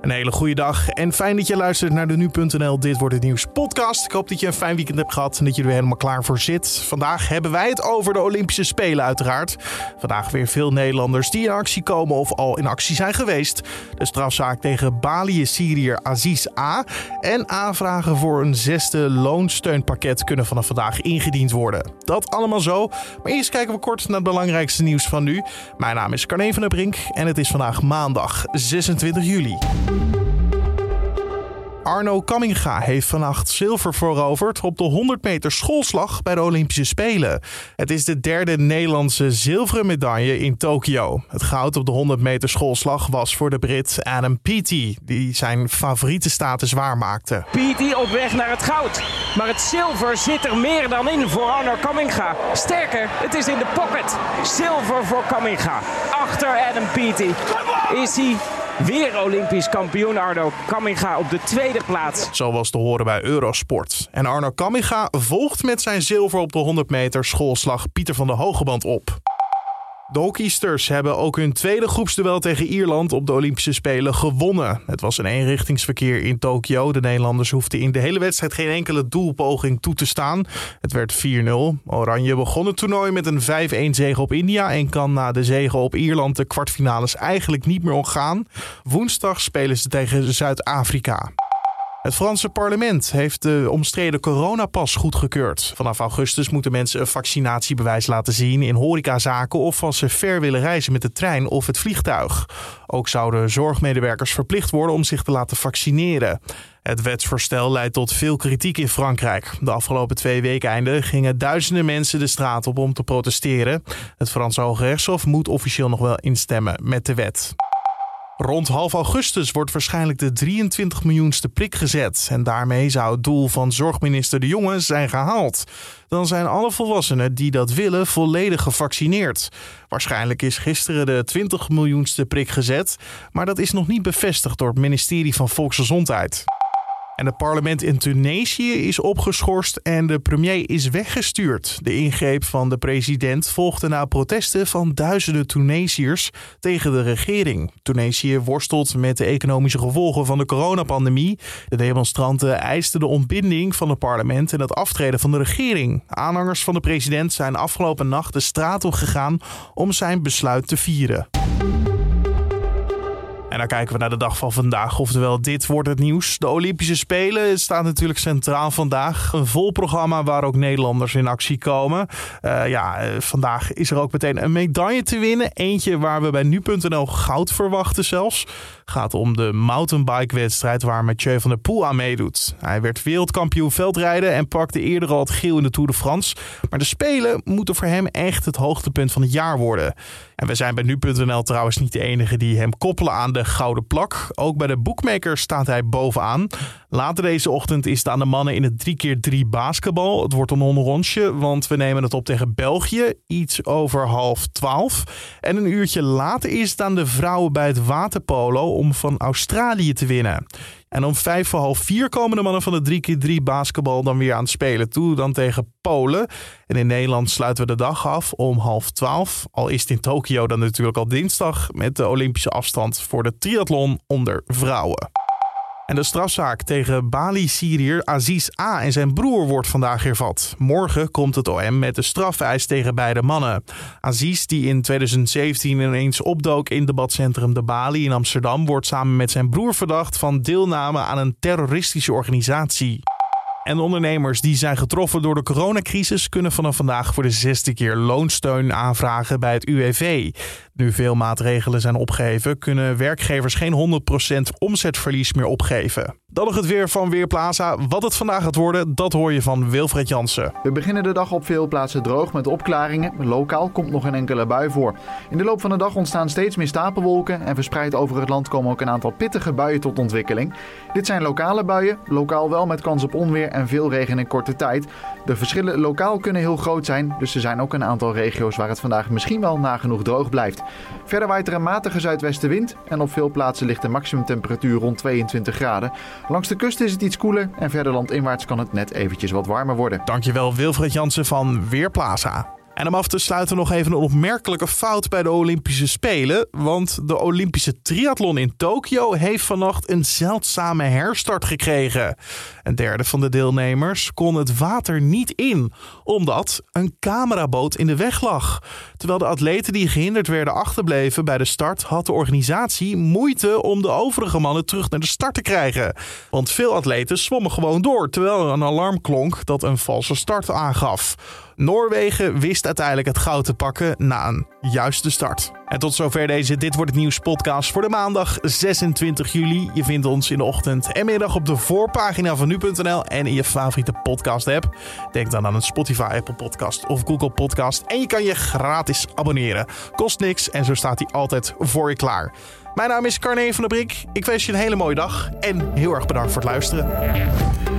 Een hele goede dag en fijn dat je luistert naar de Nu.nl Dit Wordt Het Nieuws podcast. Ik hoop dat je een fijn weekend hebt gehad en dat je er weer helemaal klaar voor zit. Vandaag hebben wij het over de Olympische Spelen uiteraard. Vandaag weer veel Nederlanders die in actie komen of al in actie zijn geweest. De strafzaak tegen Balië-Syriër Aziz A. En aanvragen voor een zesde loonsteunpakket kunnen vanaf vandaag ingediend worden. Dat allemaal zo. Maar eerst kijken we kort naar het belangrijkste nieuws van nu. Mijn naam is Carne van der Brink en het is vandaag maandag 26 juli. Arno Kamminga heeft vannacht zilver veroverd op de 100 meter schoolslag bij de Olympische Spelen. Het is de derde Nederlandse zilveren medaille in Tokio. Het goud op de 100 meter schoolslag was voor de Brit Adam Peaty, die zijn favoriete status waarmaakte. Peaty op weg naar het goud. Maar het zilver zit er meer dan in voor Arno Kamminga. Sterker, het is in de pocket. Zilver voor Kamminga. Achter Adam Peaty is hij Weer Olympisch kampioen Arno Kamminga op de tweede plaats. Zo was te horen bij Eurosport. En Arno Kamminga volgt met zijn zilver op de 100 meter schoolslag Pieter van de Hogeband op. De hockeysters hebben ook hun tweede groepsduel tegen Ierland op de Olympische Spelen gewonnen. Het was een eenrichtingsverkeer in Tokio. De Nederlanders hoefden in de hele wedstrijd geen enkele doelpoging toe te staan. Het werd 4-0. Oranje begon het toernooi met een 5-1 zege op India en kan na de zege op Ierland de kwartfinales eigenlijk niet meer ontgaan. Woensdag spelen ze tegen Zuid-Afrika. Het Franse parlement heeft de omstreden coronapas goedgekeurd. Vanaf augustus moeten mensen een vaccinatiebewijs laten zien in horecazaken of als ze ver willen reizen met de trein of het vliegtuig. Ook zouden zorgmedewerkers verplicht worden om zich te laten vaccineren. Het wetsvoorstel leidt tot veel kritiek in Frankrijk. De afgelopen twee weekeinden gingen duizenden mensen de straat op om te protesteren. Het Franse Hoge Rechtshof moet officieel nog wel instemmen met de wet. Rond half augustus wordt waarschijnlijk de 23 miljoenste prik gezet. En daarmee zou het doel van zorgminister De Jonge zijn gehaald. Dan zijn alle volwassenen die dat willen volledig gevaccineerd. Waarschijnlijk is gisteren de 20 miljoenste prik gezet. Maar dat is nog niet bevestigd door het ministerie van Volksgezondheid. En het parlement in Tunesië is opgeschorst en de premier is weggestuurd. De ingreep van de president volgde na protesten van duizenden Tunesiërs tegen de regering. Tunesië worstelt met de economische gevolgen van de coronapandemie. De demonstranten eisten de ontbinding van het parlement en het aftreden van de regering. Aanhangers van de president zijn afgelopen nacht de straat op gegaan om zijn besluit te vieren. En dan kijken we naar de dag van vandaag. Oftewel, dit wordt het nieuws. De Olympische Spelen staat natuurlijk centraal vandaag. Een vol programma waar ook Nederlanders in actie komen. Uh, ja, uh, vandaag is er ook meteen een medaille te winnen. Eentje waar we bij nu.nl goud verwachten zelfs. Gaat om de mountainbike-wedstrijd waar Mathieu van der Poel aan meedoet. Hij werd wereldkampioen veldrijden en pakte eerder al het geel in de Tour de France. Maar de Spelen moeten voor hem echt het hoogtepunt van het jaar worden. En we zijn bij nu.nl trouwens niet de enige die hem koppelen aan de gouden plak. Ook bij de bookmakers staat hij bovenaan. Later deze ochtend is het aan de mannen in het 3x3 basketbal. Het wordt een onderrondje, want we nemen het op tegen België. Iets over half twaalf. En een uurtje later is het aan de vrouwen bij het waterpolo om van Australië te winnen. En om vijf voor half vier komen de mannen van de 3x3 basketbal dan weer aan het spelen toe. Dan tegen Polen. En in Nederland sluiten we de dag af om half twaalf. Al is het in Tokio dan natuurlijk al dinsdag met de Olympische afstand voor de triathlon onder vrouwen. En de strafzaak tegen Bali-Syriër Aziz A. en zijn broer wordt vandaag hervat. Morgen komt het OM met de strafeis tegen beide mannen. Aziz, die in 2017 ineens opdook in debatcentrum De Bali in Amsterdam, wordt samen met zijn broer verdacht van deelname aan een terroristische organisatie. En ondernemers die zijn getroffen door de coronacrisis kunnen vanaf vandaag voor de zesde keer loonsteun aanvragen bij het UWV. Nu veel maatregelen zijn opgeheven, kunnen werkgevers geen 100% omzetverlies meer opgeven. Dan nog het weer van Weerplaza. Wat het vandaag gaat worden, dat hoor je van Wilfred Jansen. We beginnen de dag op veel plaatsen droog met opklaringen. Lokaal komt nog een enkele bui voor. In de loop van de dag ontstaan steeds meer stapelwolken en verspreid over het land komen ook een aantal pittige buien tot ontwikkeling. Dit zijn lokale buien, lokaal wel met kans op onweer en veel regen in korte tijd. De verschillen lokaal kunnen heel groot zijn, dus er zijn ook een aantal regio's waar het vandaag misschien wel nagenoeg droog blijft. Verder waait er een matige zuidwestenwind en op veel plaatsen ligt de maximumtemperatuur rond 22 graden. Langs de kust is het iets koeler en verder landinwaarts kan het net eventjes wat warmer worden. Dankjewel Wilfred Jansen van Weerplaza. En om af te sluiten nog even een opmerkelijke fout bij de Olympische Spelen. Want de Olympische triathlon in Tokio heeft vannacht een zeldzame herstart gekregen. Een derde van de deelnemers kon het water niet in, omdat een cameraboot in de weg lag. Terwijl de atleten die gehinderd werden achterbleven bij de start, had de organisatie moeite om de overige mannen terug naar de start te krijgen. Want veel atleten zwommen gewoon door, terwijl er een alarm klonk dat een valse start aangaf. Noorwegen wist uiteindelijk het goud te pakken na een juiste start. En tot zover deze Dit Wordt Het Nieuws podcast voor de maandag 26 juli. Je vindt ons in de ochtend en middag op de voorpagina van nu.nl en in je favoriete podcast app. Denk dan aan een Spotify, Apple podcast of Google podcast. En je kan je gratis abonneren. Kost niks en zo staat hij altijd voor je klaar. Mijn naam is Carne van der Brik. Ik wens je een hele mooie dag en heel erg bedankt voor het luisteren.